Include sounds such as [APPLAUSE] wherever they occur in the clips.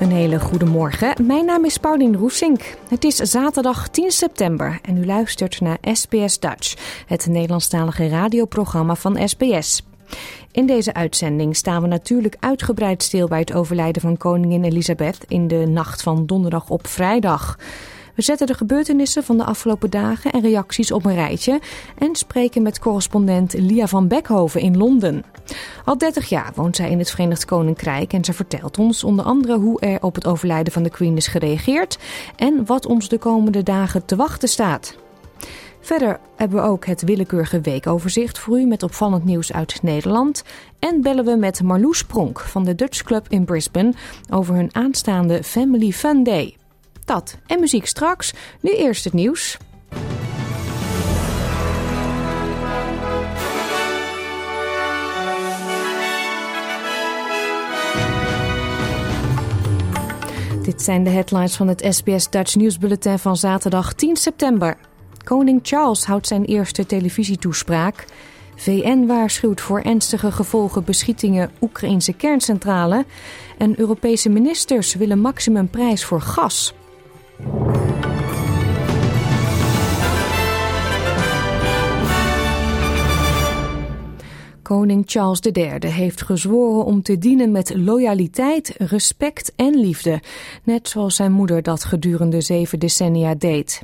Een hele goede morgen. Mijn naam is Paulien Roesink. Het is zaterdag 10 september en u luistert naar SBS Dutch, het Nederlandstalige radioprogramma van SBS. In deze uitzending staan we natuurlijk uitgebreid stil bij het overlijden van koningin Elisabeth in de nacht van donderdag op vrijdag. We zetten de gebeurtenissen van de afgelopen dagen en reacties op een rijtje en spreken met correspondent Lia van Beckhoven in Londen. Al 30 jaar woont zij in het Verenigd Koninkrijk en ze vertelt ons onder andere hoe er op het overlijden van de Queen is gereageerd en wat ons de komende dagen te wachten staat. Verder hebben we ook het willekeurige weekoverzicht voor u met opvallend nieuws uit Nederland. En bellen we met Marloes Pronk van de Dutch Club in Brisbane over hun aanstaande Family Fun Day. En muziek straks. Nu eerst het nieuws. Dit zijn de headlines van het SBS Dutch nieuwsbulletin van zaterdag 10 september. Koning Charles houdt zijn eerste televisietoespraak. VN waarschuwt voor ernstige gevolgen beschietingen Oekraïnse kerncentrale. En Europese ministers willen maximumprijs voor gas. Koning Charles III heeft gezworen om te dienen met loyaliteit, respect en liefde, net zoals zijn moeder dat gedurende zeven decennia deed.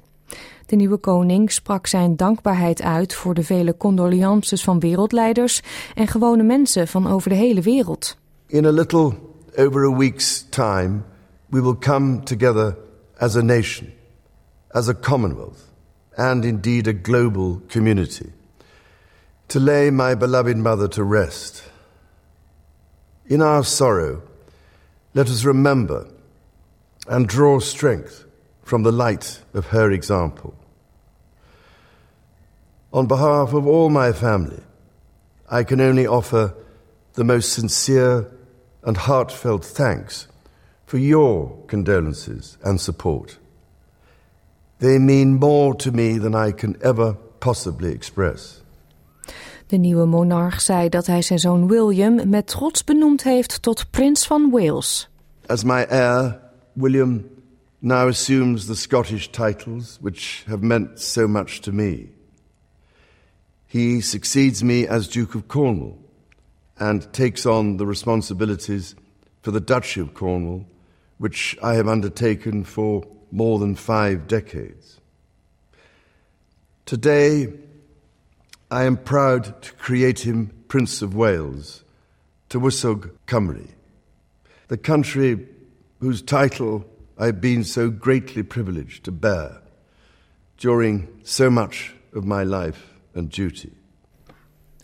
De nieuwe koning sprak zijn dankbaarheid uit voor de vele condolences van wereldleiders en gewone mensen van over de hele wereld. In a little over a week's time, we will come together as a nation, as a commonwealth, and indeed a global community, to lay my beloved mother to rest. In our sorrow, let us remember and draw strength from the light of her example. On behalf of all my family, I can only offer the most sincere and heartfelt thanks for your condolences and support. They mean more to me than I can ever possibly express. De nieuwe monarch zei dat hij zijn zoon William met trots benoemd heeft tot prins van Wales. As my heir, William now assumes the Scottish titles which have meant so much to me. He succeeds me as Duke of Cornwall and takes on the responsibilities for the Duchy of Cornwall, which I have undertaken for more than five decades. Today, I am proud to create him Prince of Wales, Tywysog Cymru, the country whose title I've been so greatly privileged to bear during so much of my life and duty.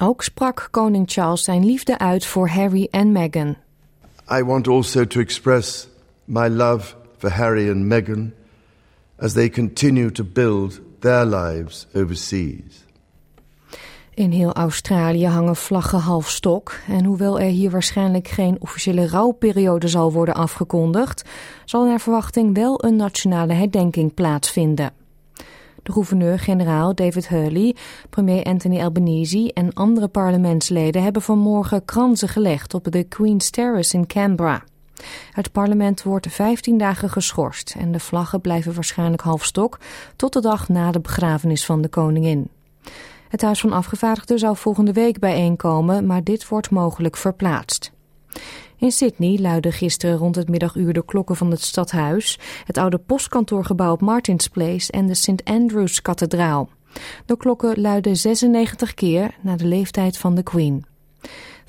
Ook sprak koning Charles zijn liefde uit voor Harry en Meghan. I want also to express my love for Harry and Meghan as they continue to build their lives overseas. In heel Australië hangen vlaggen half stok. En hoewel er hier waarschijnlijk geen officiële rouwperiode zal worden afgekondigd, zal naar verwachting wel een nationale herdenking plaatsvinden. De gouverneur-generaal David Hurley, premier Anthony Albanese en andere parlementsleden hebben vanmorgen kransen gelegd op de Queen's Terrace in Canberra. Het parlement wordt 15 dagen geschorst en de vlaggen blijven waarschijnlijk half stok tot de dag na de begrafenis van de koningin. Het Huis van Afgevaardigden zou volgende week bijeenkomen, maar dit wordt mogelijk verplaatst. In Sydney luidden gisteren rond het middaguur de klokken van het stadhuis, het oude postkantoorgebouw op Martins Place en de St. Andrews kathedraal. De klokken luidden 96 keer na de leeftijd van de Queen.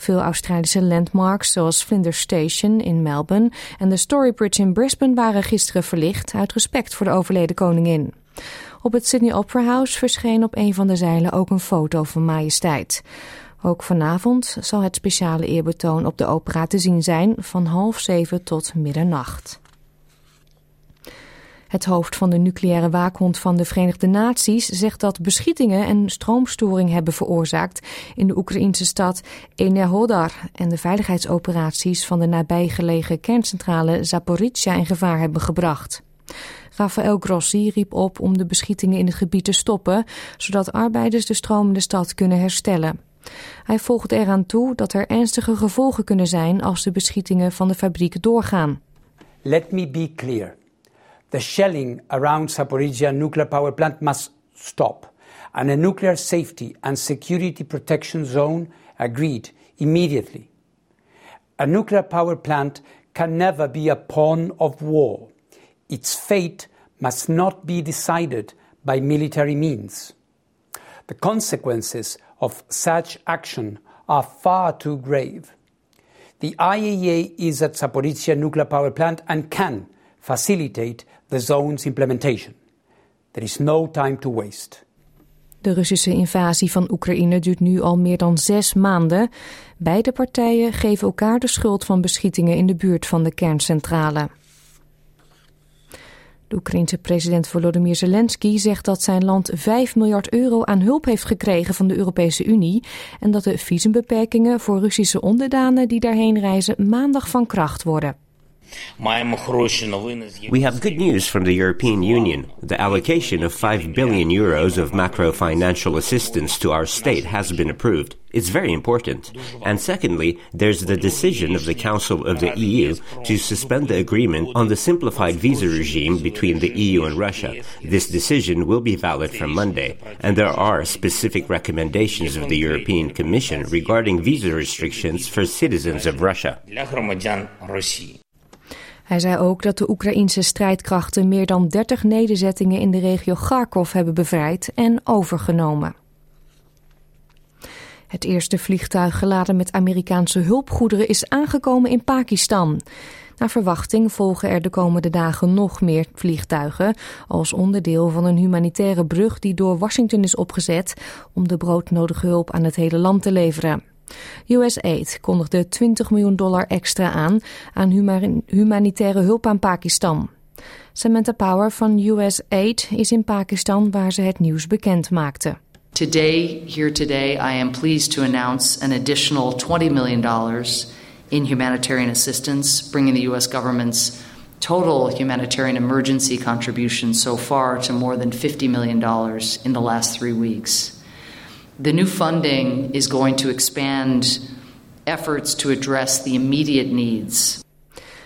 Veel Australische landmarks zoals Flinders Station in Melbourne en de Storybridge in Brisbane waren gisteren verlicht uit respect voor de overleden koningin. Op het Sydney Opera House verscheen op een van de zeilen ook een foto van majesteit. Ook vanavond zal het speciale eerbetoon op de opera te zien zijn van half zeven tot middernacht. Het hoofd van de nucleaire waakhond van de Verenigde Naties zegt dat beschietingen en stroomstoring hebben veroorzaakt in de Oekraïnse stad Enerhodar en de veiligheidsoperaties van de nabijgelegen kerncentrale Zaporizhia in gevaar hebben gebracht. Rafael Grossi riep op om de beschietingen in het gebied te stoppen, zodat arbeiders de stroom in de stad kunnen herstellen. Hij voegt eraan toe dat er ernstige gevolgen kunnen zijn als de beschietingen van de fabriek doorgaan. Let me be clear. The shelling around Zaporizhia nuclear power plant must stop. And a nuclear safety and security protection zone agreed immediately. A nuclear power plant can never be a pawn of war. Its fate must not be decided by military means. The consequences of such action are far too grave. The IAEA is at Zaporizhia nuclear power plant and can facilitate the implementation. There is no time to waste. De Russische invasie van Oekraïne duurt nu al meer dan zes maanden. Beide partijen geven elkaar de schuld van beschietingen in de buurt van de kerncentrale. De Oekraïense president Volodymyr Zelensky zegt dat zijn land 5 miljard euro aan hulp heeft gekregen van de Europese Unie en dat de visumbeperkingen voor Russische onderdanen die daarheen reizen maandag van kracht worden. We have good news from the European Union. The allocation of 5 billion euros of macro financial assistance to our state has been approved. It's very important. And secondly, there's the decision of the Council of the EU to suspend the agreement on the simplified visa regime between the EU and Russia. This decision will be valid from Monday, and there are specific recommendations of the European Commission regarding visa restrictions for citizens of Russia. Hij zei ook dat de Oekraïense strijdkrachten meer dan 30 nederzettingen in de regio Kharkov hebben bevrijd en overgenomen. Het eerste vliegtuig geladen met Amerikaanse hulpgoederen is aangekomen in Pakistan. Naar verwachting volgen er de komende dagen nog meer vliegtuigen als onderdeel van een humanitaire brug die door Washington is opgezet om de broodnodige hulp aan het hele land te leveren. USAID kondigde 20 miljoen dollar extra aan aan humanitaire hulp aan Pakistan. Samantha Power van USAID is in Pakistan waar ze het nieuws bekend maakte. Today, here today, I am pleased to announce an additional $20 million in humanitarian assistance, bringing the U.S. government's total humanitarian emergency contribution so far to more than $50 million in the last three weeks. The new funding is going to expand efforts to address the immediate needs.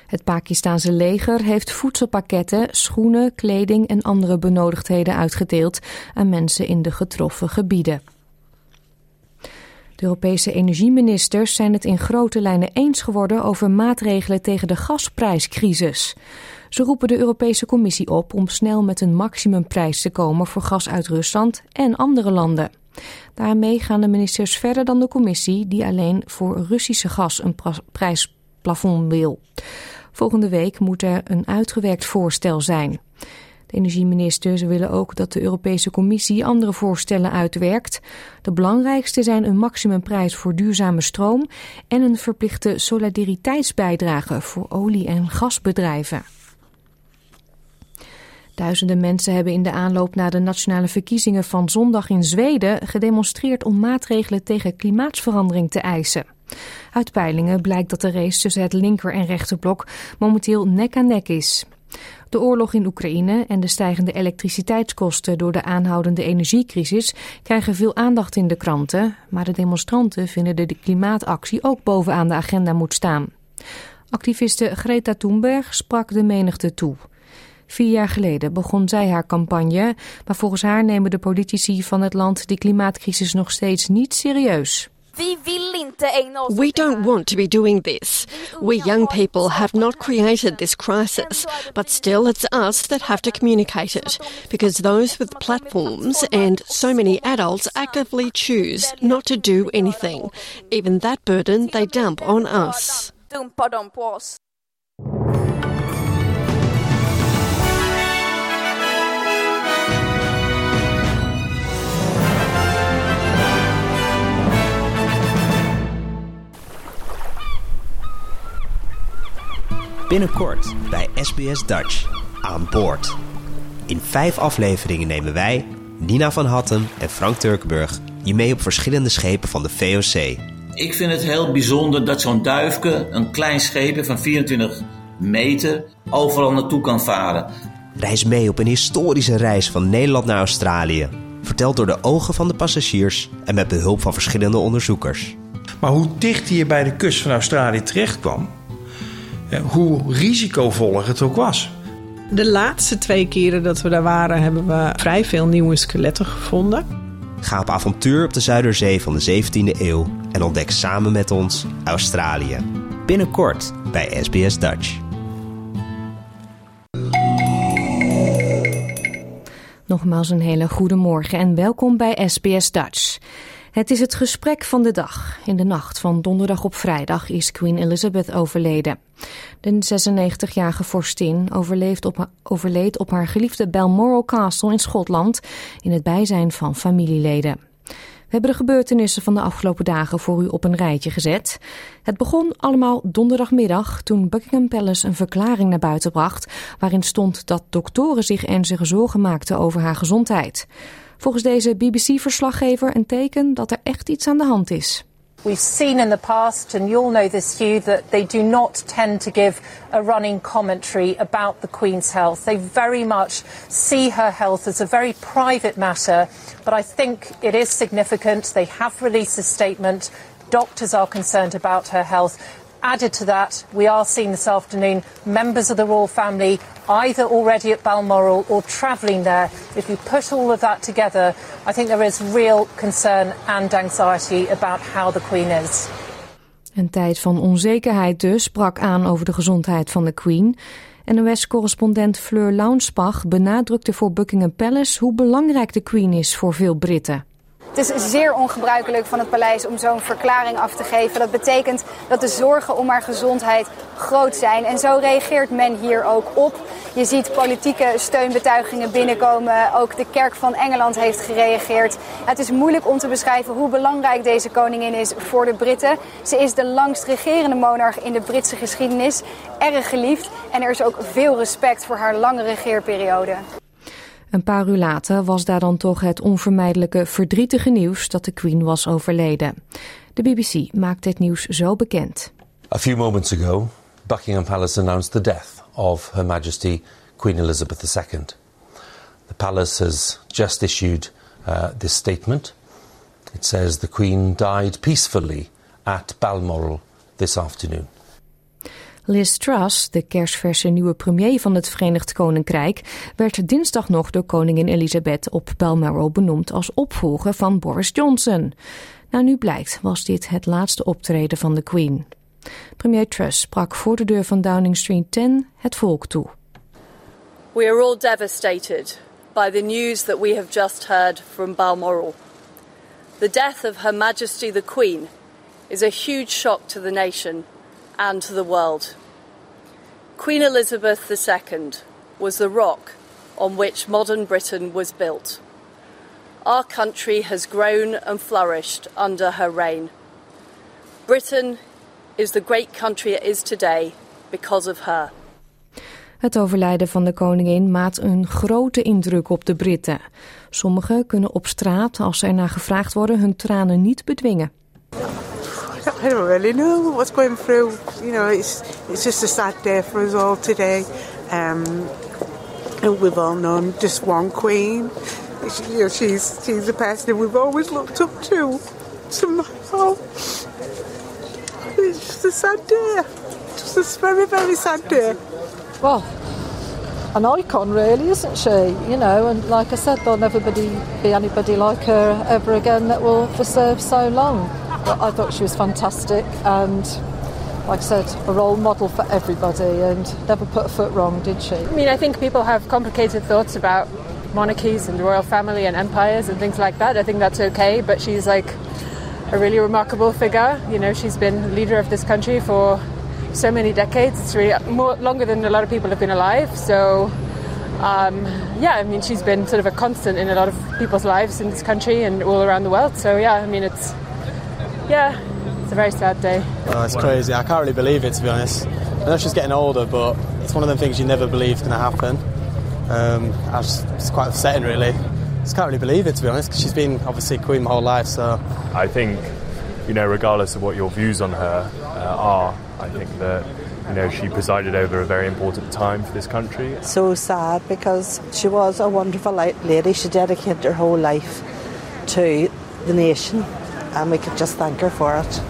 Het Pakistanse leger heeft voedselpakketten, schoenen, kleding en andere benodigdheden uitgedeeld aan mensen in de getroffen gebieden. De Europese energieministers zijn het in grote lijnen eens geworden over maatregelen tegen de gasprijscrisis. Ze roepen de Europese Commissie op om snel met een maximumprijs te komen voor gas uit Rusland en andere landen. Daarmee gaan de ministers verder dan de Commissie, die alleen voor Russische gas een prijsplafond wil. Volgende week moet er een uitgewerkt voorstel zijn. De energieministers willen ook dat de Europese Commissie andere voorstellen uitwerkt. De belangrijkste zijn een maximumprijs voor duurzame stroom en een verplichte solidariteitsbijdrage voor olie- en gasbedrijven. Duizenden mensen hebben in de aanloop naar de nationale verkiezingen van zondag in Zweden gedemonstreerd om maatregelen tegen klimaatsverandering te eisen. Uit peilingen blijkt dat de race tussen het linker- en rechterblok momenteel nek aan nek is. De oorlog in Oekraïne en de stijgende elektriciteitskosten door de aanhoudende energiecrisis krijgen veel aandacht in de kranten, maar de demonstranten vinden dat de klimaatactie ook bovenaan de agenda moet staan. Activiste Greta Thunberg sprak de menigte toe. Vier jaar geleden begon zij haar campagne, maar volgens haar nemen de politici van het land de klimaatcrisis nog steeds niet serieus. We don't want to be doing this. We young people have not created this crisis, but still it's us that have to communicate it, because those with platforms and so many adults actively choose not to do anything. Even that burden they dump on us. Binnenkort bij SBS Dutch aan boord. In vijf afleveringen nemen wij, Nina van Hattem en Frank Turkenburg, je mee op verschillende schepen van de VOC. Ik vind het heel bijzonder dat zo'n duifke, een klein schepen van 24 meter, overal naartoe kan varen. Reis mee op een historische reis van Nederland naar Australië. Verteld door de ogen van de passagiers en met behulp van verschillende onderzoekers. Maar hoe dicht hij bij de kust van Australië terecht kwam, hoe risicovol het ook was. De laatste twee keren dat we daar waren, hebben we vrij veel nieuwe skeletten gevonden. Ga op avontuur op de Zuiderzee van de 17e eeuw en ontdek samen met ons Australië. Binnenkort bij SBS Dutch. Nogmaals een hele goede morgen en welkom bij SBS Dutch. Het is het gesprek van de dag. In de nacht van donderdag op vrijdag is Queen Elizabeth overleden. De 96-jarige vorstin op, overleed op haar geliefde Balmoral Castle in Schotland in het bijzijn van familieleden. We hebben de gebeurtenissen van de afgelopen dagen voor u op een rijtje gezet. Het begon allemaal donderdagmiddag toen Buckingham Palace een verklaring naar buiten bracht waarin stond dat doktoren zich ernstige zorgen maakten over haar gezondheid. Volgens deze BBC-verslaggever een teken dat er echt iets aan de hand is. We've seen in the past, and you'll know this, Hugh, that they do not tend to give a running commentary about the Queen's health. They very much see her health as a very private matter, but I think it is significant. They have released a statement. Doctors are concerned about her health. Added to that, we are seeing this afternoon members of the royal family either already at Balmoral or travelling there. If you put all of that together, I think there is real concern and anxiety about how the Queen is. Een tijd van onzekerheid dus sprak aan over de gezondheid van de Queen. NOS-correspondent Fleur Launsbach benadrukte voor Buckingham Palace hoe belangrijk de Queen is voor veel Britten. Het is zeer ongebruikelijk van het paleis om zo'n verklaring af te geven. Dat betekent dat de zorgen om haar gezondheid groot zijn. En zo reageert men hier ook op. Je ziet politieke steunbetuigingen binnenkomen. Ook de Kerk van Engeland heeft gereageerd. Het is moeilijk om te beschrijven hoe belangrijk deze koningin is voor de Britten. Ze is de langst regerende monarch in de Britse geschiedenis. Erg geliefd. En er is ook veel respect voor haar lange regeerperiode. Een paar uur later was daar dan toch het onvermijdelijke verdrietige nieuws dat de Queen was overleden. De BBC maakt het nieuws zo bekend. A few moments ago, Buckingham Palace announced the death of Her Majesty Queen Elizabeth II. The palace has just issued uh, this statement. It says the Queen died peacefully at Balmoral this afternoon. Liz Truss, de kerstverse nieuwe premier van het Verenigd Koninkrijk, werd dinsdag nog door koningin Elizabeth op Balmoral benoemd als opvolger van Boris Johnson. Nou, nu blijkt, was dit het laatste optreden van de Queen. Premier Truss sprak voor de deur van Downing Street 10 het volk toe. We are all devastated by the news that we have just heard from Balmoral. The death of Her Majesty the Queen is a huge shock to the nation and to the world. Queen Elizabeth II was the rock on which modern Britain was built. Our country has grown and flourished under her reign. Britain is the great country it is today because of her. Het overlijden van de koningin maakt een grote indruk op de Britten. Sommigen kunnen op straat, als ze ernaar gevraagd worden, hun tranen niet bedwingen. I don't really know what's going through. You know, it's it's just a sad day for us all today. Um, and we've all known just one queen. She, you know, she's she's the person we've always looked up to. Somehow, it's just a sad day. Just a very very sad day. Well, an icon, really, isn't she? You know, and like I said, there'll never be, be anybody like her ever again that will serve so long. I thought she was fantastic and, like I said, a role model for everybody and never put a foot wrong, did she? I mean, I think people have complicated thoughts about monarchies and the royal family and empires and things like that. I think that's okay, but she's like a really remarkable figure. You know, she's been leader of this country for so many decades. It's really more longer than a lot of people have been alive. So, um, yeah, I mean, she's been sort of a constant in a lot of people's lives in this country and all around the world. So, yeah, I mean, it's yeah, it's a very sad day. Oh, it's crazy. I can't really believe it, to be honest. I know she's getting older, but it's one of them things you never believe is going to happen. Um, just, it's quite upsetting, really. I Just can't really believe it, to be honest, because she's been obviously queen my whole life. So I think, you know, regardless of what your views on her uh, are, I think that you know she presided over a very important time for this country. So sad because she was a wonderful lady. She dedicated her whole life to the nation, and we could just thank her for it.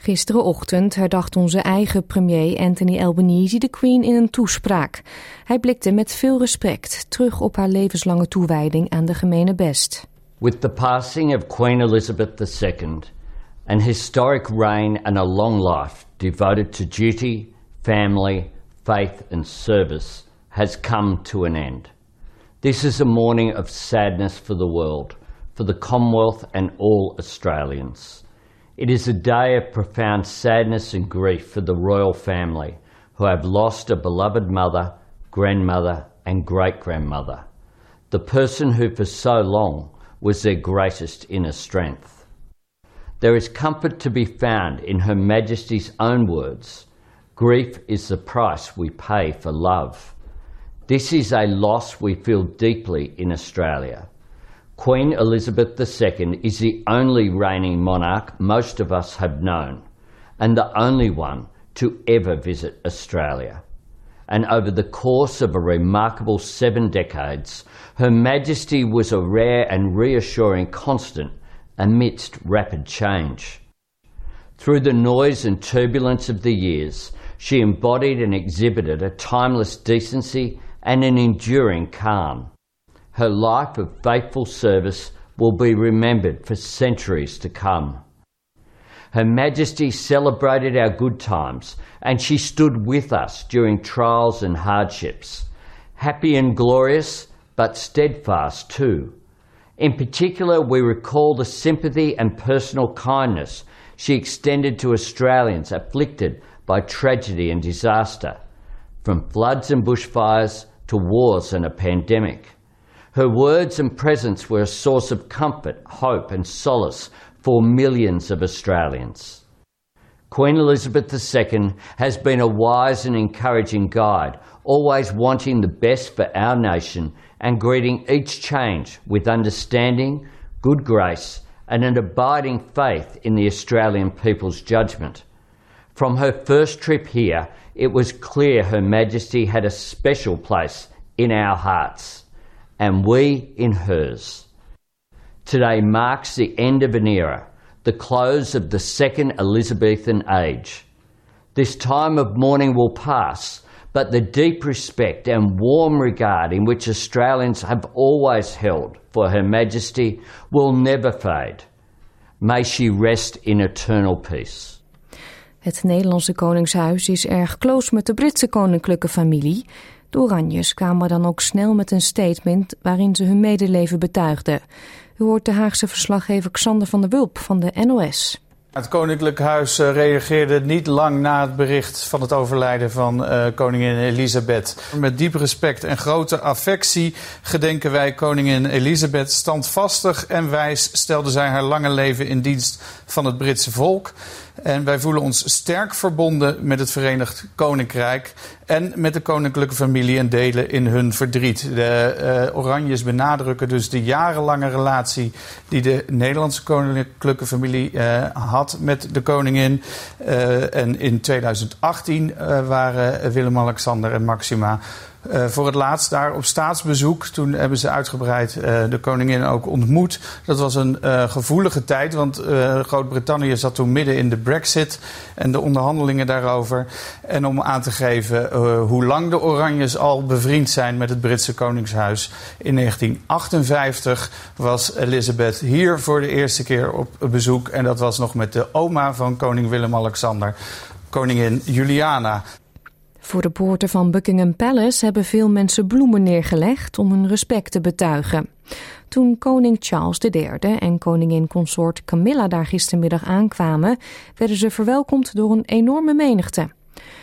Gisterenochtend herdacht onze eigen premier Anthony Albanese de Queen in een toespraak. Hij blikte met veel respect terug op haar levenslange toewijding aan de gemene best. With the passing of Queen Elizabeth II, an historic reign and a long life devoted to duty, family, faith and service has come to an end. This is a morning of sadness for the world, for the Commonwealth and all Australians. It is a day of profound sadness and grief for the royal family who have lost a beloved mother, grandmother, and great grandmother, the person who for so long was their greatest inner strength. There is comfort to be found in Her Majesty's own words grief is the price we pay for love. This is a loss we feel deeply in Australia. Queen Elizabeth II is the only reigning monarch most of us have known, and the only one to ever visit Australia. And over the course of a remarkable seven decades, Her Majesty was a rare and reassuring constant amidst rapid change. Through the noise and turbulence of the years, she embodied and exhibited a timeless decency and an enduring calm. Her life of faithful service will be remembered for centuries to come. Her Majesty celebrated our good times and she stood with us during trials and hardships, happy and glorious, but steadfast too. In particular, we recall the sympathy and personal kindness she extended to Australians afflicted by tragedy and disaster, from floods and bushfires to wars and a pandemic. Her words and presence were a source of comfort, hope, and solace for millions of Australians. Queen Elizabeth II has been a wise and encouraging guide, always wanting the best for our nation and greeting each change with understanding, good grace, and an abiding faith in the Australian people's judgment. From her first trip here, it was clear Her Majesty had a special place in our hearts and we in hers. Today marks the end of an era, the close of the second Elizabethan age. This time of mourning will pass, but the deep respect and warm regard in which Australians have always held for Her Majesty will never fade. May she rest in eternal peace. Het Nederlandse Koningshuis is erg close met de Britse koninklijke familie. De Oranjes kwamen dan ook snel met een statement waarin ze hun medeleven betuigden. U hoort de Haagse verslaggever Xander van der Wulp van de NOS. Het Koninklijk Huis eh, reageerde niet lang na het bericht van het overlijden van uh, koningin Elisabeth. Met diep respect en grote affectie gedenken wij koningin Elisabeth. Standvastig en wijs stelde zij haar lange leven in dienst van het Britse volk. En wij voelen ons sterk verbonden met het Verenigd Koninkrijk en met de koninklijke familie en delen in hun verdriet. De uh, Oranjes benadrukken dus de jarenlange relatie die de Nederlandse koninklijke familie uh, had met de koningin. Uh, en in 2018 waren Willem-Alexander en Maxima uh, voor het laatst daar op staatsbezoek. Toen hebben ze uitgebreid uh, de koningin ook ontmoet. Dat was een uh, gevoelige tijd, want Groot-Brittannië zat toen midden in de Brexit en de onderhandelingen daarover. En om aan te geven hoe lang de Oranjes al bevriend zijn met het Britse Koningshuis. In 1958 was Elizabeth hier voor de eerste keer op bezoek. En dat was nog met de oma van koning Willem-Alexander, koningin Juliana. Voor de poorten van Buckingham Palace hebben veel mensen bloemen neergelegd om hun respect te betuigen. Toen koning Charles III en koningin consort Camilla daar gistermiddag aankwamen, werden ze verwelkomd door een enorme menigte.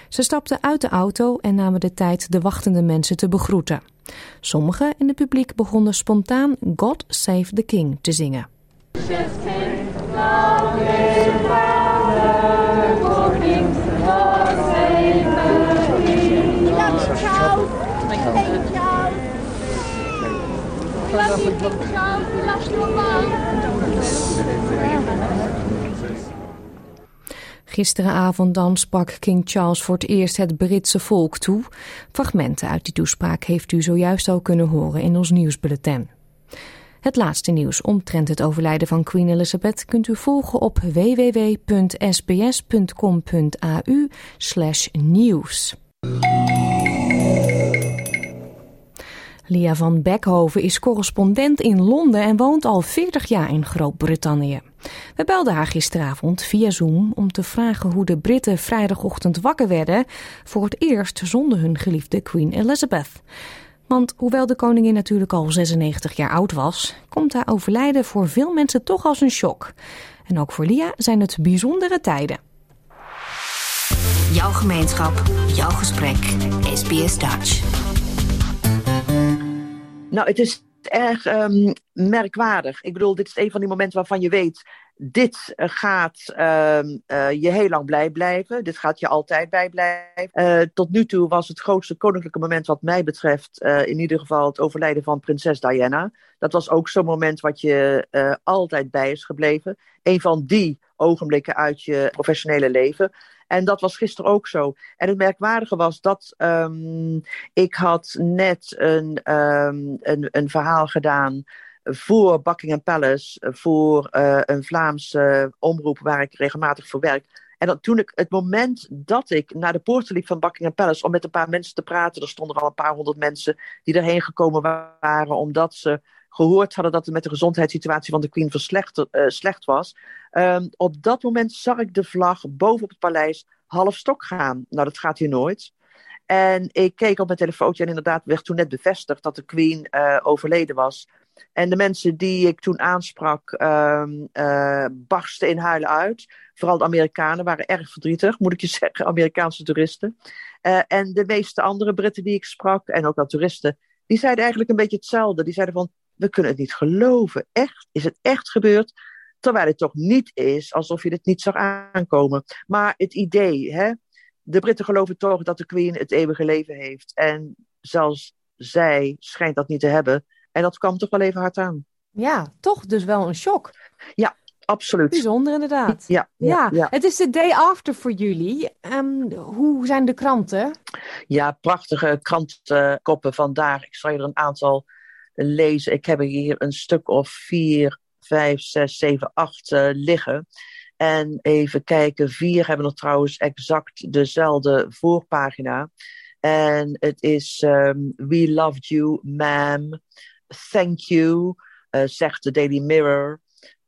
Ze stapten uit de auto en namen de tijd de wachtende mensen te begroeten. Sommigen in het publiek begonnen spontaan God Save the King te zingen. Gisteravond dan sprak King Charles voor het eerst het Britse volk toe. Fragmenten uit die toespraak heeft u zojuist al kunnen horen in ons nieuwsbulletin. Het laatste nieuws omtrent het overlijden van Queen Elizabeth kunt u volgen op www.sbs.com.au nieuws. Lia van Beckhoven is correspondent in Londen en woont al 40 jaar in Groot-Brittannië. We belden haar gisteravond via Zoom om te vragen hoe de Britten vrijdagochtend wakker werden voor het eerst zonder hun geliefde Queen Elizabeth. Want hoewel de koningin natuurlijk al 96 jaar oud was, komt haar overlijden voor veel mensen toch als een shock. En ook voor Lia zijn het bijzondere tijden. Jouw gemeenschap, jouw gesprek, SBS Dutch. Nou, het is erg um, merkwaardig. Ik bedoel, dit is een van die momenten waarvan je weet. Dit gaat uh, uh, je heel lang blij blijven. Dit gaat je altijd bij blijven. Uh, tot nu toe was het grootste koninklijke moment, wat mij betreft, in ieder geval het overlijden van prinses Diana. Dat was ook zo'n moment wat je altijd bij is gebleven. Een van die ogenblikken uit je professionele leven. En dat was gisteren ook zo. En het merkwaardige was dat um, ik had net een, um, een, een verhaal gedaan voor Buckingham Palace, voor uh, een Vlaamse omroep waar ik regelmatig voor werk. En toen ik, het moment dat ik naar de poorten liep van Buckingham Palace om met een paar mensen te praten, er stonden al een paar honderd mensen die erheen gekomen waren omdat ze gehoord hadden dat het met de gezondheidssituatie van de Queen uh, slecht was. Um, op dat moment zag ik de vlag boven op het paleis half stok gaan. Nou, dat gaat hier nooit. En ik keek op mijn telefoontje en inderdaad werd toen net bevestigd dat de Queen overleden was. En de mensen die ik toen aansprak um, uh, barsten in huilen uit. Vooral de Amerikanen waren erg verdrietig, moet ik je [LAUGHS] zeggen, Amerikaanse toeristen. Uh, en de meeste andere Britten die ik sprak, en ook wel toeristen, die zeiden eigenlijk een beetje hetzelfde. Die zeiden van, we kunnen het niet geloven. Echt? Is het echt gebeurd? Terwijl het toch niet is alsof je dit niet zag aankomen. Maar het idee, hè? de Britten geloven toch dat de Queen het eeuwige leven heeft. En zelfs zij schijnt dat niet te hebben. En dat kwam toch wel even hard aan. Ja, toch dus wel een shock. Ja, absoluut. Bijzonder inderdaad. Ja, ja, ja, het is de day after voor jullie. Um, hoe zijn de kranten? Ja, prachtige krantenkoppen vandaag. Ik zal je er een aantal lezen. Ik heb hier een stuk of vier, vijf, zes, zeven, acht uh, liggen. En even kijken, vier hebben nog trouwens exact dezelfde voorpagina. En het is um, We loved you, ma'am. Thank you, uh, zegt de Daily Mirror.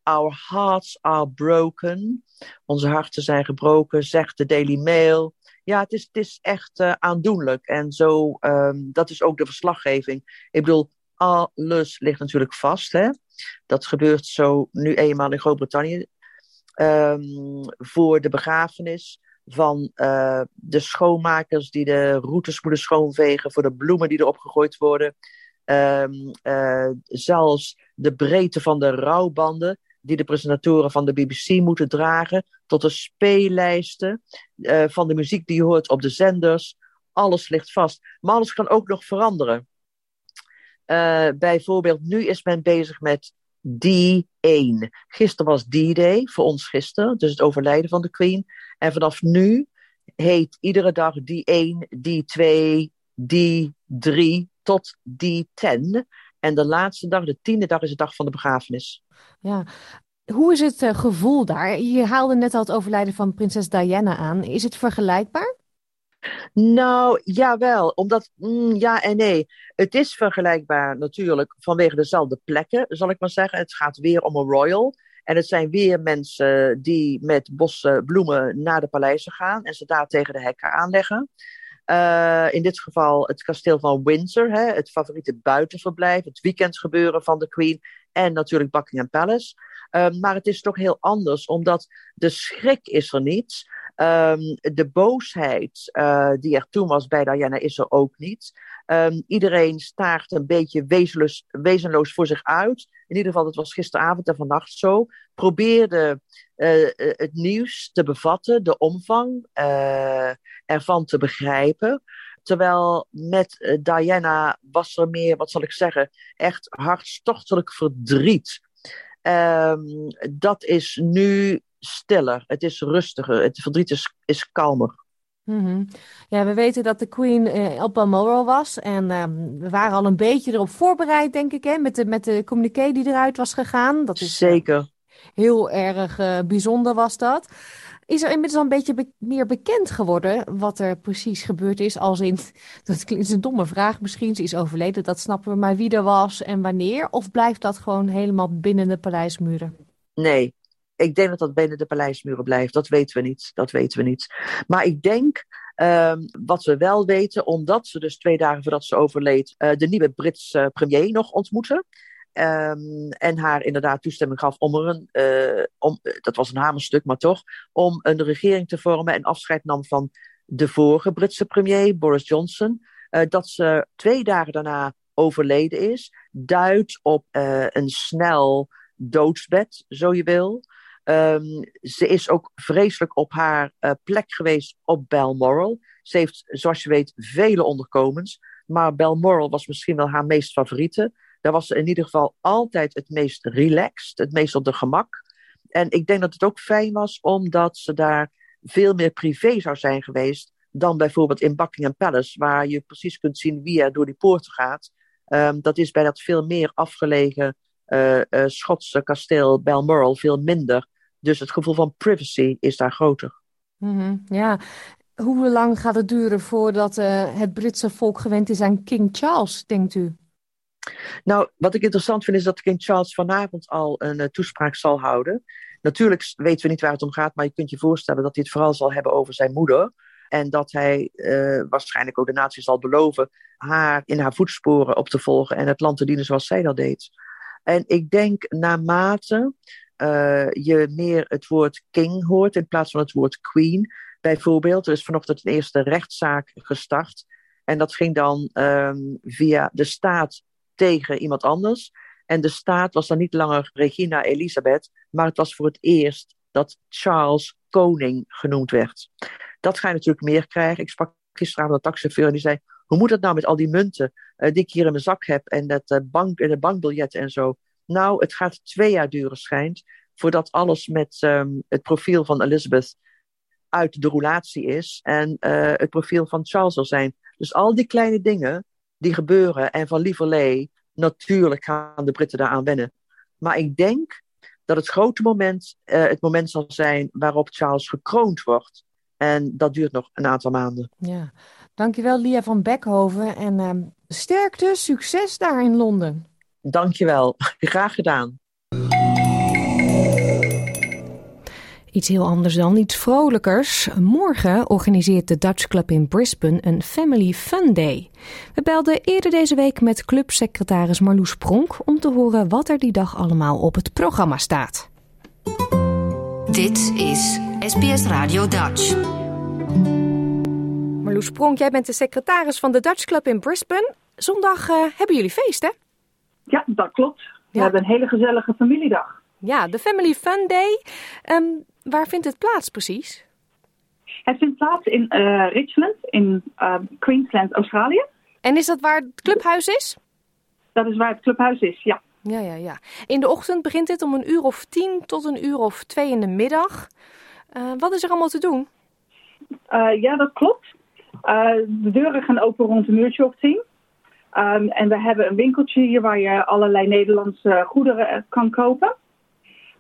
Our hearts are broken. Onze harten zijn gebroken, zegt de Daily Mail. Ja, het is, het is echt uh, aandoenlijk. En zo, um, dat is ook de verslaggeving. Ik bedoel, alles ligt natuurlijk vast. Hè? Dat gebeurt zo nu eenmaal in Groot-Brittannië. Um, voor de begrafenis van uh, de schoonmakers die de routes moeten schoonvegen, voor de bloemen die erop gegooid worden. Um, uh, zelfs de breedte van de rouwbanden die de presentatoren van de BBC moeten dragen, tot de speellijsten uh, van de muziek die je hoort op de zenders. Alles ligt vast. Maar alles kan ook nog veranderen. Uh, bijvoorbeeld, nu is men bezig met D1. Gisteren was D-Day, voor ons gisteren, dus het overlijden van de Queen. En vanaf nu heet iedere dag D1, D2, D3 tot D10. En de laatste dag, de tiende dag, is de dag van de begrafenis. Ja. Hoe is het uh, gevoel daar? Je haalde net al het overlijden van prinses Diana aan. Is het vergelijkbaar? Nou, jawel. Omdat, mm, ja en nee. Het is vergelijkbaar natuurlijk vanwege dezelfde plekken, zal ik maar zeggen. Het gaat weer om een royal. En het zijn weer mensen die met bossen bloemen naar de paleizen gaan en ze daar tegen de hekken aanleggen. Uh, in dit geval het kasteel van Windsor, hè, het favoriete buitenverblijf, het weekendgebeuren van de Queen en natuurlijk Buckingham Palace. Uh, maar het is toch heel anders, omdat de schrik is er niet. Um, de boosheid uh, die er toen was bij Diana is er ook niet. Um, iedereen staart een beetje wezenloos, wezenloos voor zich uit. In ieder geval, dat was gisteravond en vannacht zo. Probeerde uh, het nieuws te bevatten, de omvang uh, ervan te begrijpen. Terwijl met Diana was er meer, wat zal ik zeggen, echt hartstochtelijk verdriet. Um, dat is nu stiller, het is rustiger, het verdriet is, is kalmer. Mm -hmm. Ja, we weten dat de Queen uh, op Balmoral was. En uh, we waren al een beetje erop voorbereid, denk ik, hè, met de, met de communiqué die eruit was gegaan. Dat is, Zeker. Uh, heel erg bijzonder was dat. Is er inmiddels al een beetje be meer bekend geworden wat er precies gebeurd is? Als in, [LAUGHS] dat is een domme vraag misschien, ze is overleden, dat snappen we, maar wie er was en wanneer? Of blijft dat gewoon helemaal binnen de paleismuren? Nee, ik denk dat dat binnen de paleismuren blijft. Dat weten we niet. Dat weten we niet. Maar ik denk, um, wat we wel weten, omdat ze dus twee dagen voordat ze overleed, uh, de nieuwe Britse premier nog ontmoette. Um, en haar inderdaad toestemming gaf om er een, uh, om, dat was een hamerstuk, maar toch, om een regering te vormen en afscheid nam van de vorige Britse premier, Boris Johnson. Dat ze twee dagen daarna overleden is, duidt op een snel doodsbed, zo je wil. Um, ze is ook vreselijk op haar uh, plek geweest op Balmoral. Ze heeft, zoals je weet, vele onderkomens. Maar Balmoral was misschien wel haar meest favoriete. Daar was ze in ieder geval altijd het meest relaxed, het meest op de gemak. En ik denk dat het ook fijn was, omdat ze daar veel meer privé zou zijn geweest dan bijvoorbeeld in Buckingham Palace, waar je precies kunt zien wie er door die poorten gaat. Um, dat is bij dat veel meer afgelegen uh, uh, Schotse kasteel Balmoral veel minder. Dus het gevoel van privacy is daar groter. Mm -hmm, ja. Hoe lang gaat het duren voordat uh, het Britse volk gewend is aan King Charles, denkt u? Nou, wat ik interessant vind is dat King Charles vanavond al een uh, toespraak zal houden. Natuurlijk weten we niet waar het om gaat, maar je kunt je voorstellen dat hij het vooral zal hebben over zijn moeder. En dat hij uh, waarschijnlijk ook de natie zal beloven haar in haar voetsporen op te volgen en het land te dienen zoals zij dat deed. En ik denk naarmate uh, je meer het woord king hoort in plaats van het woord queen. Bijvoorbeeld, er is vanochtend een eerste rechtszaak gestart. En dat ging dan um, via de staat tegen iemand anders. En de staat was dan niet langer Regina Elisabeth, maar het was voor het eerst dat Charles koning genoemd werd. Dat ga je natuurlijk meer krijgen. Ik sprak gisteravond een taxichauffeur en die zei: Hoe moet het nou met al die munten uh, die ik hier in mijn zak heb en dat, uh, bank, de bankbiljetten en zo? Nou, het gaat twee jaar duren, schijnt, voordat alles met um, het profiel van Elizabeth uit de roulatie is en uh, het profiel van Charles zal zijn. Dus al die kleine dingen die gebeuren en van lieverlee, natuurlijk gaan de Britten daaraan wennen. Maar ik denk dat het grote moment uh, het moment zal zijn waarop Charles gekroond wordt. En dat duurt nog een aantal maanden. Ja, dankjewel Lia van Beckhoven en uh, sterkte, succes daar in Londen. Dankjewel, [LAUGHS] graag gedaan. Iets heel anders dan, iets vrolijkers. Morgen organiseert de Dutch Club in Brisbane een Family Fun Day. We belden eerder deze week met clubsecretaris Marloes Pronk om te horen wat er die dag allemaal op het programma staat. Dit is SBS Radio Dutch. Marloes Pronk, jij bent de secretaris van de Dutch Club in Brisbane. Zondag uh, hebben jullie feest, hè? Ja, dat klopt. We ja. hebben een hele gezellige familiedag. Ja, de Family Fun Day. Um, waar vindt het plaats precies? Het vindt plaats in uh, Richmond, in uh, Queensland, Australië. En is dat waar het clubhuis is? Dat is waar het clubhuis is, ja. Ja, ja, ja. In de ochtend begint dit om een uur of tien tot een uur of twee in de middag. Uh, wat is er allemaal te doen? ja, dat klopt. De deuren gaan open rond een uurtje of tien. Um, en we hebben een winkeltje hier waar je allerlei Nederlandse goederen kan kopen.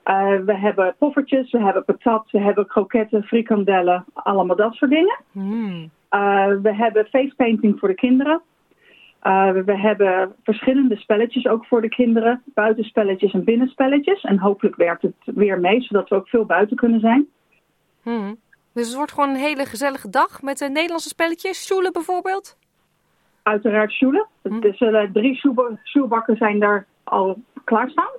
Uh, we hebben poffertjes, we hebben patat, we hebben kroketten, frikandellen, allemaal dat soort dingen. Mm. Uh, we hebben face painting voor de kinderen. Uh, we hebben verschillende spelletjes ook voor de kinderen. Buitenspelletjes en binnenspelletjes. En hopelijk werkt het weer mee, zodat we ook veel buiten kunnen zijn. Hmm. Dus het wordt gewoon een hele gezellige dag met Nederlandse spelletjes. Sjoelen bijvoorbeeld? Uiteraard sjoelen. Dus uh, drie sjoelbakken zijn daar al klaarstaan.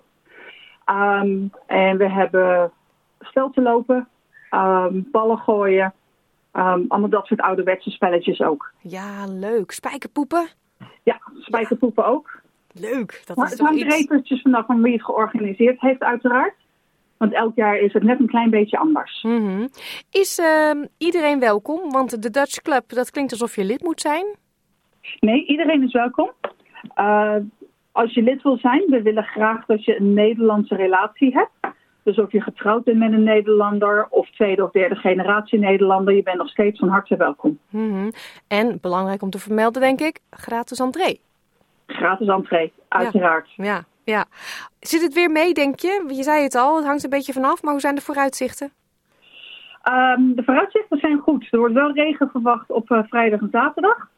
Um, en we hebben stelten lopen, um, ballen gooien. Um, allemaal dat soort ouderwetse spelletjes ook. Ja, leuk. Spijkerpoepen? Ja, spijkerpoepen ook. Leuk, dat maar is het hangt iets... er eventjes vanaf van wie het georganiseerd heeft uiteraard. Want elk jaar is het net een klein beetje anders. Mm -hmm. Is uh, iedereen welkom? Want de Dutch Club, dat klinkt alsof je lid moet zijn. Nee, iedereen is welkom. Uh, als je lid wil zijn, we willen graag dat je een Nederlandse relatie hebt. Dus of je getrouwd bent met een Nederlander of tweede of derde generatie Nederlander, je bent nog steeds van harte welkom. Mm -hmm. En belangrijk om te vermelden, denk ik, gratis entree. Gratis entree, uiteraard. Ja, ja, ja. Zit het weer mee, denk je? Je zei het al, het hangt een beetje vanaf, maar hoe zijn de vooruitzichten? Um, de vooruitzichten zijn goed. Er wordt wel regen verwacht op uh, vrijdag en zaterdag.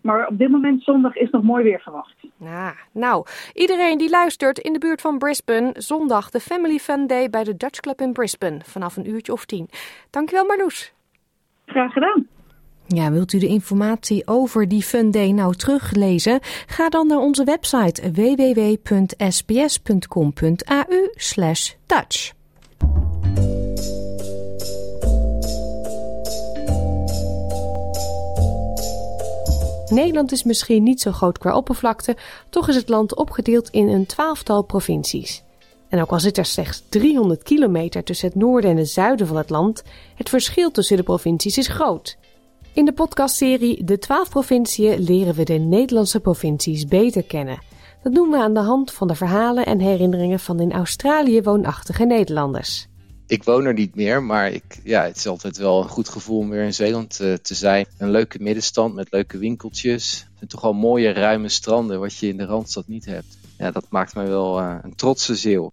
Maar op dit moment zondag is nog mooi weer verwacht. Ja, nou, iedereen die luistert in de buurt van Brisbane, zondag de Family Fun Day bij de Dutch Club in Brisbane vanaf een uurtje of tien. Dankjewel Marloes. Graag gedaan. Ja, wilt u de informatie over die Fun Day nou teruglezen? Ga dan naar onze website www.sbs.com.au Nederland is misschien niet zo groot qua oppervlakte, toch is het land opgedeeld in een twaalftal provincies. En ook al zit er slechts 300 kilometer tussen het noorden en het zuiden van het land, het verschil tussen de provincies is groot. In de podcastserie De 12 provinciën leren we de Nederlandse provincies beter kennen. Dat doen we aan de hand van de verhalen en herinneringen van in Australië woonachtige Nederlanders. Ik woon er niet meer, maar ik, ja, het is altijd wel een goed gevoel om weer in Zeeland uh, te zijn. Een leuke middenstand met leuke winkeltjes. En toch al mooie ruime stranden, wat je in de Randstad niet hebt. Ja, dat maakt mij wel uh, een trotse zeeuw.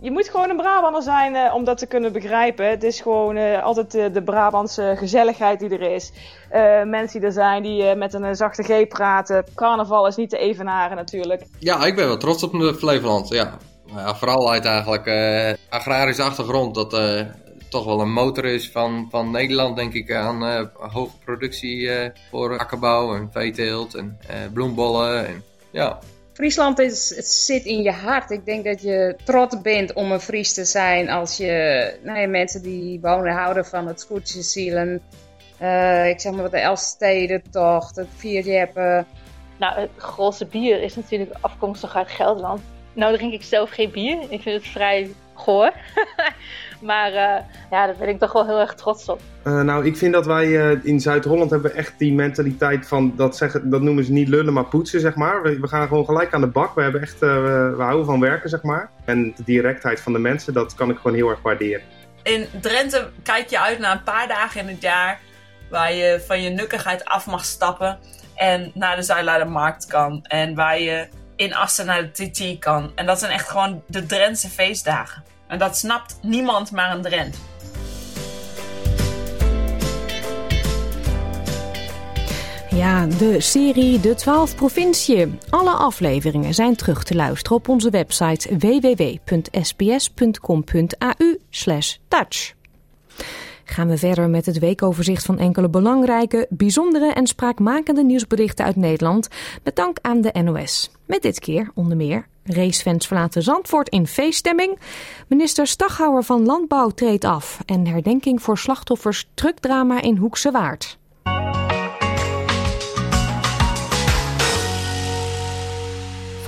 Je moet gewoon een Brabander zijn uh, om dat te kunnen begrijpen. Het is gewoon uh, altijd uh, de Brabantse gezelligheid die er is. mensen die er zijn die met een zachte G praten. Carnaval is niet te evenaren natuurlijk. Ja, ik ben wel trots op mijn Flevoland. Ja. Ja, vooral uit eigenlijk agrarische achtergrond. Dat toch wel een motor is van, van Nederland, denk ik, aan hoge productie voor akkerbouw en veeteelt en bloembollen. En, ja. Friesland is, het zit in je hart. Ik denk dat je trots bent om een Fries te zijn als je nou ja, mensen die wonen houden van het scootjeszielen. Uh, ik zeg maar wat de Elfstedentocht, het vierjeppen. Nou, het grootste bier is natuurlijk afkomstig uit Gelderland. Nou drink ik zelf geen bier. Ik vind het vrij goor. [LAUGHS] maar uh, ja, daar ben ik toch wel heel erg trots op. Uh, nou, ik vind dat wij uh, in Zuid-Holland hebben echt die mentaliteit van, dat, zeggen, dat noemen ze niet lullen, maar poetsen, zeg maar. We, we gaan gewoon gelijk aan de bak. We, hebben echt, we, we houden van werken, zeg maar. En de directheid van de mensen, dat kan ik gewoon heel erg waarderen. In Drenthe kijk je uit naar een paar dagen in het jaar waar je van je nukkigheid af mag stappen en naar de Zuidlaardermarkt kan. En waar je in Assen naar de TT kan. En dat zijn echt gewoon de Drentse feestdagen. En dat snapt niemand maar een Drent. Ja, de serie De 12 Provinciën. Alle afleveringen zijn terug te luisteren op onze website www.sbs.com.au Dutch. Gaan we verder met het weekoverzicht van enkele belangrijke, bijzondere en spraakmakende nieuwsberichten uit Nederland. Met dank aan de NOS. Met dit keer onder meer racefans verlaten Zandvoort in feeststemming. Minister Staghouwer van Landbouw treedt af. En herdenking voor slachtoffers truckdrama in Hoekse Waard.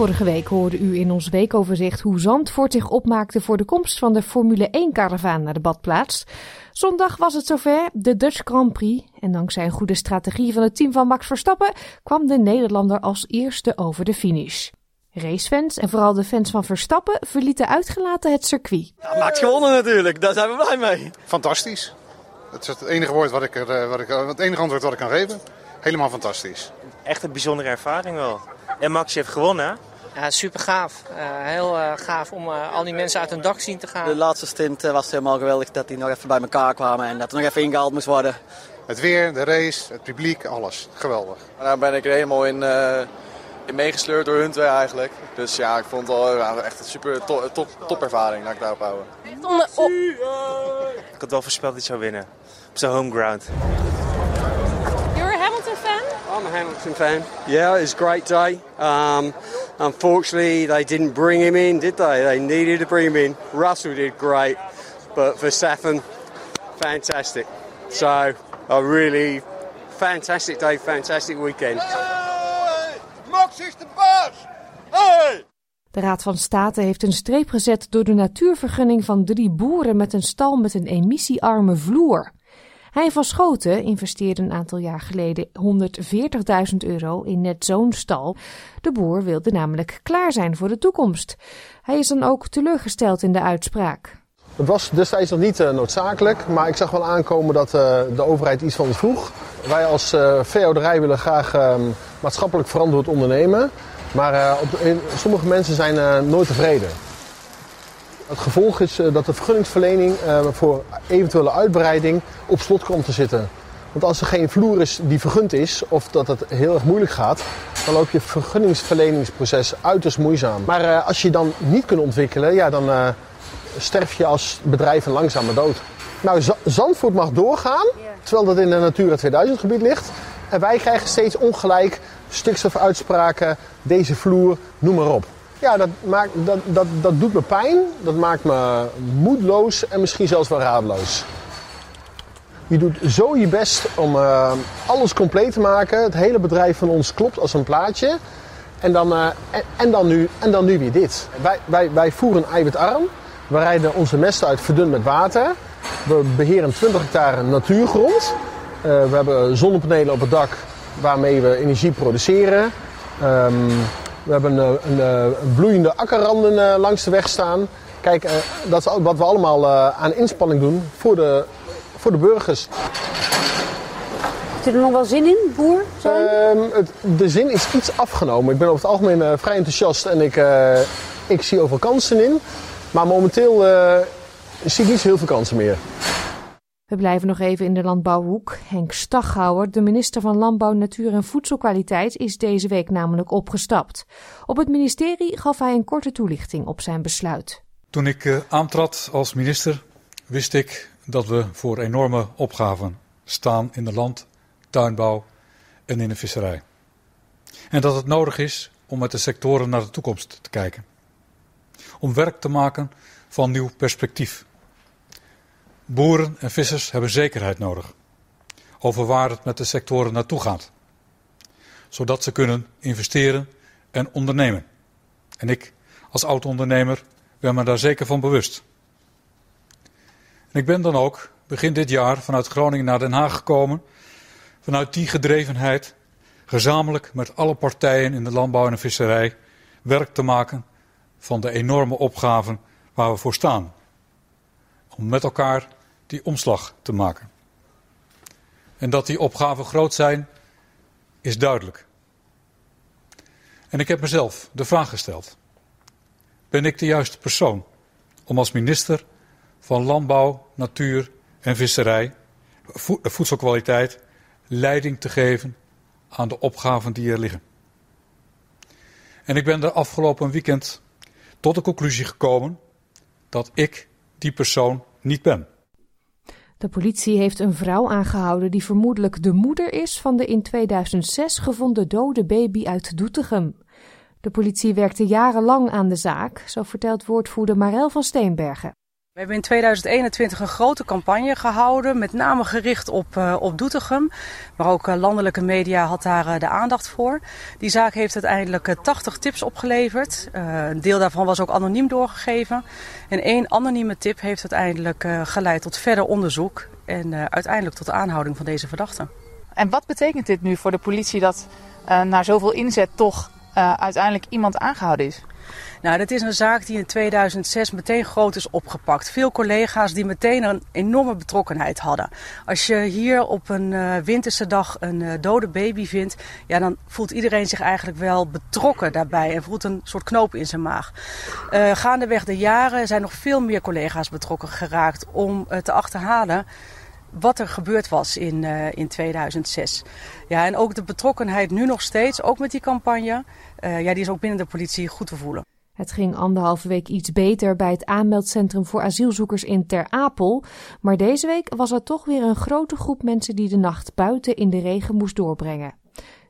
Vorige week hoorde u in ons weekoverzicht hoe Zandvoort zich opmaakte voor de komst van de Formule 1-karavaan naar de badplaats. Zondag was het zover, de Dutch Grand Prix. En dankzij een goede strategie van het team van Max Verstappen kwam de Nederlander als eerste over de finish. Racefans en vooral de fans van Verstappen verlieten uitgelaten het circuit. Ja, Max gewonnen natuurlijk, daar zijn we blij mee. Fantastisch. Het is het enige, woord wat ik er, wat ik, het enige antwoord wat ik kan geven. helemaal fantastisch. Echt een bijzondere ervaring wel. En Max heeft gewonnen. Ja, super gaaf. Uh, heel uh, gaaf om uh, al die mensen uit hun dak zien te gaan. De laatste stint was helemaal geweldig dat die nog even bij elkaar kwamen en dat er nog even ingehaald moest worden. Het weer, de race, het publiek, alles. Geweldig. Daar ben ik er helemaal in, in meegesleurd door hun twee eigenlijk. Dus ja, ik vond het al ja, echt een super top, top, top ervaring, laat ik daarop houden. Ik had wel voorspeld dat hij zou winnen. Op zijn home ground. Hamilton fan. Yeah, it was a great day. Um, unfortunately, they didn't bring him in, did they? They needed to bring him in. Russell did great, but Verstappen, fantastic. So, a really fantastic day, fantastic weekend. Hey, Max is de baas! Hey! De Raad van State heeft een streep gezet door de natuurvergunning van drie boeren met een stal met een emissiearme vloer. Hij van Schoten investeerde een aantal jaar geleden 140.000 euro in net zo'n stal. De boer wilde namelijk klaar zijn voor de toekomst. Hij is dan ook teleurgesteld in de uitspraak. Het was destijds nog niet uh, noodzakelijk, maar ik zag wel aankomen dat uh, de overheid iets van vroeg. Wij als uh, veehouderij willen graag maatschappelijk verantwoord ondernemen. Maar sommige mensen zijn nooit tevreden. Het gevolg is dat de vergunningsverlening voor eventuele uitbreiding op slot komt te zitten. Want als er geen vloer is die vergund is, of dat het heel erg moeilijk gaat, dan loop je vergunningsverleningsproces uiterst moeizaam. Maar als je dan niet kunt ontwikkelen, ja, dan sterf je als bedrijf een langzame dood. Nou, Zandvoort mag doorgaan, terwijl dat in de Natura 2000 gebied ligt. En wij krijgen steeds ongelijk stikstofuitspraken, deze vloer, noem maar op. Ja, dat, maakt, dat, dat, dat doet me pijn, dat maakt me moedeloos en misschien zelfs wel radeloos. Je doet zo je best om uh, alles compleet te maken. Het hele bedrijf van ons klopt als een plaatje. En dan, uh, en, dan, nu, en dan nu weer dit. Wij, wij, wij voeren eiwitarm. We rijden onze mest uit verdund met water. We beheren 20 hectare natuurgrond. Uh, we hebben zonnepanelen op het dak waarmee we energie produceren. Um, we hebben een, een, een bloeiende akkerranden uh, langs de weg staan. Kijk, dat is wat we allemaal aan inspanning doen voor de, voor de burgers. Heeft u er nog wel zin in, boer? Um, het, de zin is iets afgenomen. Ik ben over het algemeen vrij enthousiast en ik, ik zie overal kansen in. Maar momenteel uh, zie ik niet zo heel veel kansen meer. We blijven nog even in de landbouwhoek. Henk Staghouwer, de minister van Landbouw, Natuur en Voedselkwaliteit, is deze week namelijk opgestapt. Op het ministerie gaf hij een korte toelichting op zijn besluit. Toen ik uh, aantrad als minister, wist ik dat we voor enorme opgaven staan in de land, tuinbouw en in de visserij. En dat het nodig is om met de sectoren naar de toekomst te kijken om werk te maken van nieuw perspectief. Boeren en vissers hebben zekerheid nodig over waar het met de sectoren naartoe gaat, zodat ze kunnen investeren en ondernemen. En ik als oud-ondernemer ben me daar zeker van bewust. En ik ben dan ook begin dit jaar vanuit Groningen naar Den Haag gekomen, vanuit die gedrevenheid gezamenlijk met alle partijen in de landbouw en de visserij werk te maken van de enorme opgaven waar we voor staan. Om met elkaar die omslag te maken. En dat die opgaven groot zijn, is duidelijk. En ik heb mezelf de vraag gesteld: ben ik de juiste persoon om als minister van Landbouw, Natuur en Visserij, voedselkwaliteit, leiding te geven aan de opgaven die er liggen? En ik ben er afgelopen weekend tot de conclusie gekomen dat ik die persoon niet ben. De politie heeft een vrouw aangehouden die vermoedelijk de moeder is van de in 2006 gevonden dode baby uit Doetinchem. De politie werkte jarenlang aan de zaak, zo vertelt woordvoerder Marel van Steenbergen. We hebben in 2021 een grote campagne gehouden, met name gericht op, uh, op Doetinchem. Maar ook uh, landelijke media had daar uh, de aandacht voor. Die zaak heeft uiteindelijk 80 tips opgeleverd. een deel daarvan was ook anoniem doorgegeven. En één anonieme tip heeft uiteindelijk geleid tot verder onderzoek en uiteindelijk tot de aanhouding van deze verdachte. En wat betekent dit nu voor de politie dat na zoveel inzet toch uiteindelijk iemand aangehouden is? Nou, dat is een zaak die in 2006 meteen groot is opgepakt. Veel collega's die meteen een enorme betrokkenheid hadden. Als je hier op een uh, winterse dag een uh, dode baby vindt, ja, dan voelt iedereen zich eigenlijk wel betrokken daarbij en voelt een soort knoop in zijn maag. Uh, gaandeweg de jaren zijn nog veel meer collega's betrokken geraakt om te achterhalen wat er gebeurd was in, in 2006. Ja, en ook de betrokkenheid nu nog steeds, ook met die campagne, ja, die is ook binnen de politie goed te voelen. Het ging anderhalve week iets beter bij het aanmeldcentrum voor asielzoekers in Ter Apel. Maar deze week was er toch weer een grote groep mensen die de nacht buiten in de regen moest doorbrengen.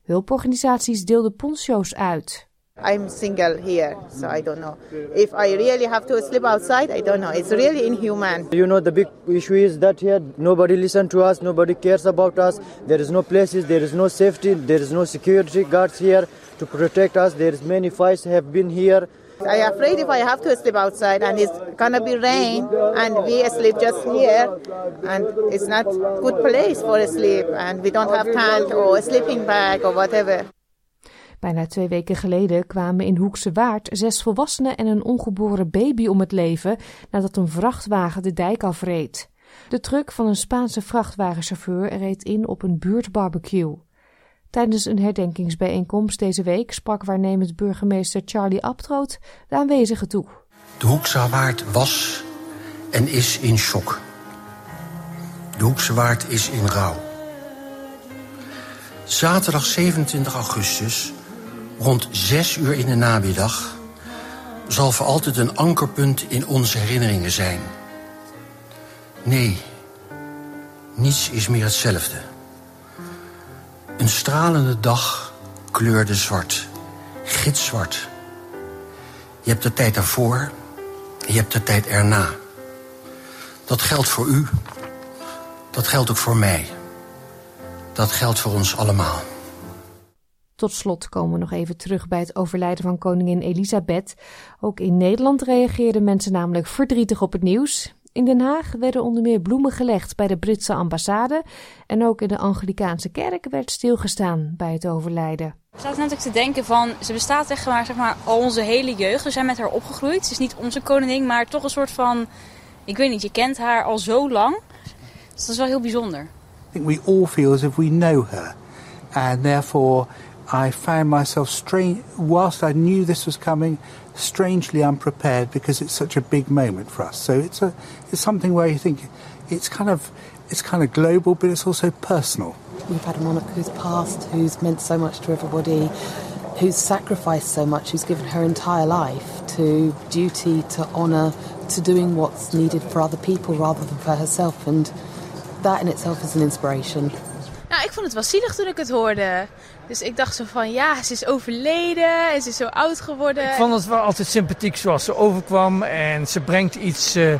Hulporganisaties deelden poncho's uit. I'm single here, so I don't know. If I really have to sleep outside, I don't know. It's really inhuman. You know, the big issue is that here nobody listens to us, nobody cares about us. There is no places, there is no safety, there is no security guards here to protect us. There is many fights have been here. I afraid if I have to sleep outside and it's gonna be rain and we sleep just here and it's not good place for sleep and we don't have tent or sleeping bag or whatever. Bijna twee weken geleden kwamen in Hoekse Waard zes volwassenen en een ongeboren baby om het leven nadat een vrachtwagen de dijk afreed. De truck van een Spaanse vrachtwagenchauffeur reed in op een buurtbarbecue. Tijdens een herdenkingsbijeenkomst deze week sprak waarnemend burgemeester Charlie Abtroot de aanwezigen toe. De Hoekse Waard was en is in shock. De Hoekse Waard is in rouw. Zaterdag 27 augustus rond zes uur in de namiddag zal voor altijd een ankerpunt in onze herinneringen zijn. Nee, niets is meer hetzelfde. Een stralende dag kleurde zwart, gitzwart. Je hebt de tijd daarvoor, je hebt de tijd erna. Dat geldt voor u, dat geldt ook voor mij. Dat geldt voor ons allemaal. Tot slot komen we nog even terug bij het overlijden van koningin Elisabeth. Ook in Nederland reageerden mensen namelijk verdrietig op het nieuws. In Den Haag werden onder meer bloemen gelegd bij de Britse ambassade. En ook in de Anglikaanse kerk werd stilgestaan bij het overlijden. Ik zat natuurlijk te denken van, ze bestaat echt maar, zeg maar al onze hele jeugd. We zijn met haar opgegroeid. Ze is niet onze koningin, maar toch een soort van... Ik weet niet, je kent haar al zo lang. Dus dat is wel heel bijzonder. I think we all feel as if we know her. And therefore I found myself strange, whilst I knew this was coming, strangely unprepared because it's such a big moment for us. So it's a, it's something where you think it's kind of, it's kind of global, but it's also personal. We've had a monarch who's passed, who's meant so much to everybody, who's sacrificed so much, who's given her entire life to duty, to honour, to doing what's needed for other people rather than for herself. And that in itself is an inspiration. Nou, ik vond het wel zielig toen ik het hoorde. Dus ik dacht zo van, ja, ze is overleden en ze is zo oud geworden. Ik vond het wel altijd sympathiek zoals ze overkwam. En ze brengt iets... Uh, uh,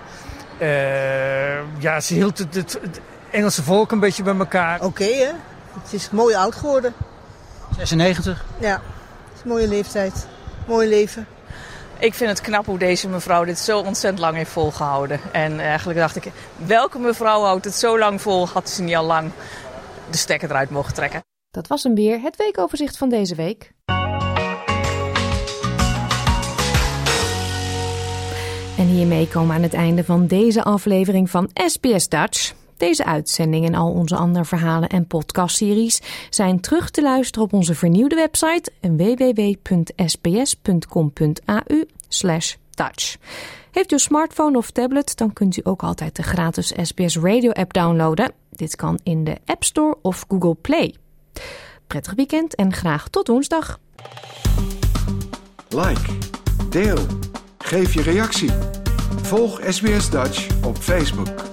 ja, ze hield het, het, het, Engelse volk een beetje bij elkaar. Oké, okay, hè? Het is mooi oud geworden. 96? Ja, het is een mooie leeftijd. Mooi leven. Ik vind het knap hoe deze mevrouw dit zo ontzettend lang heeft volgehouden. En eigenlijk dacht ik, welke mevrouw houdt het zo lang vol? Had ze niet al lang de stekker eruit mogen trekken. Dat was hem weer, het weekoverzicht van deze week. En hiermee komen we aan het einde van deze aflevering van SBS Dutch. Deze uitzending en al onze andere verhalen en podcastseries zijn terug te luisteren op onze vernieuwde website www.sbs.com.au Dutch. Heeft u een smartphone of tablet, dan kunt u ook altijd de gratis SBS Radio app downloaden. Dit kan in de App Store of Google Play. Prettig weekend en graag tot woensdag. Like, deel, geef je reactie. Volg SBS Dutch op Facebook.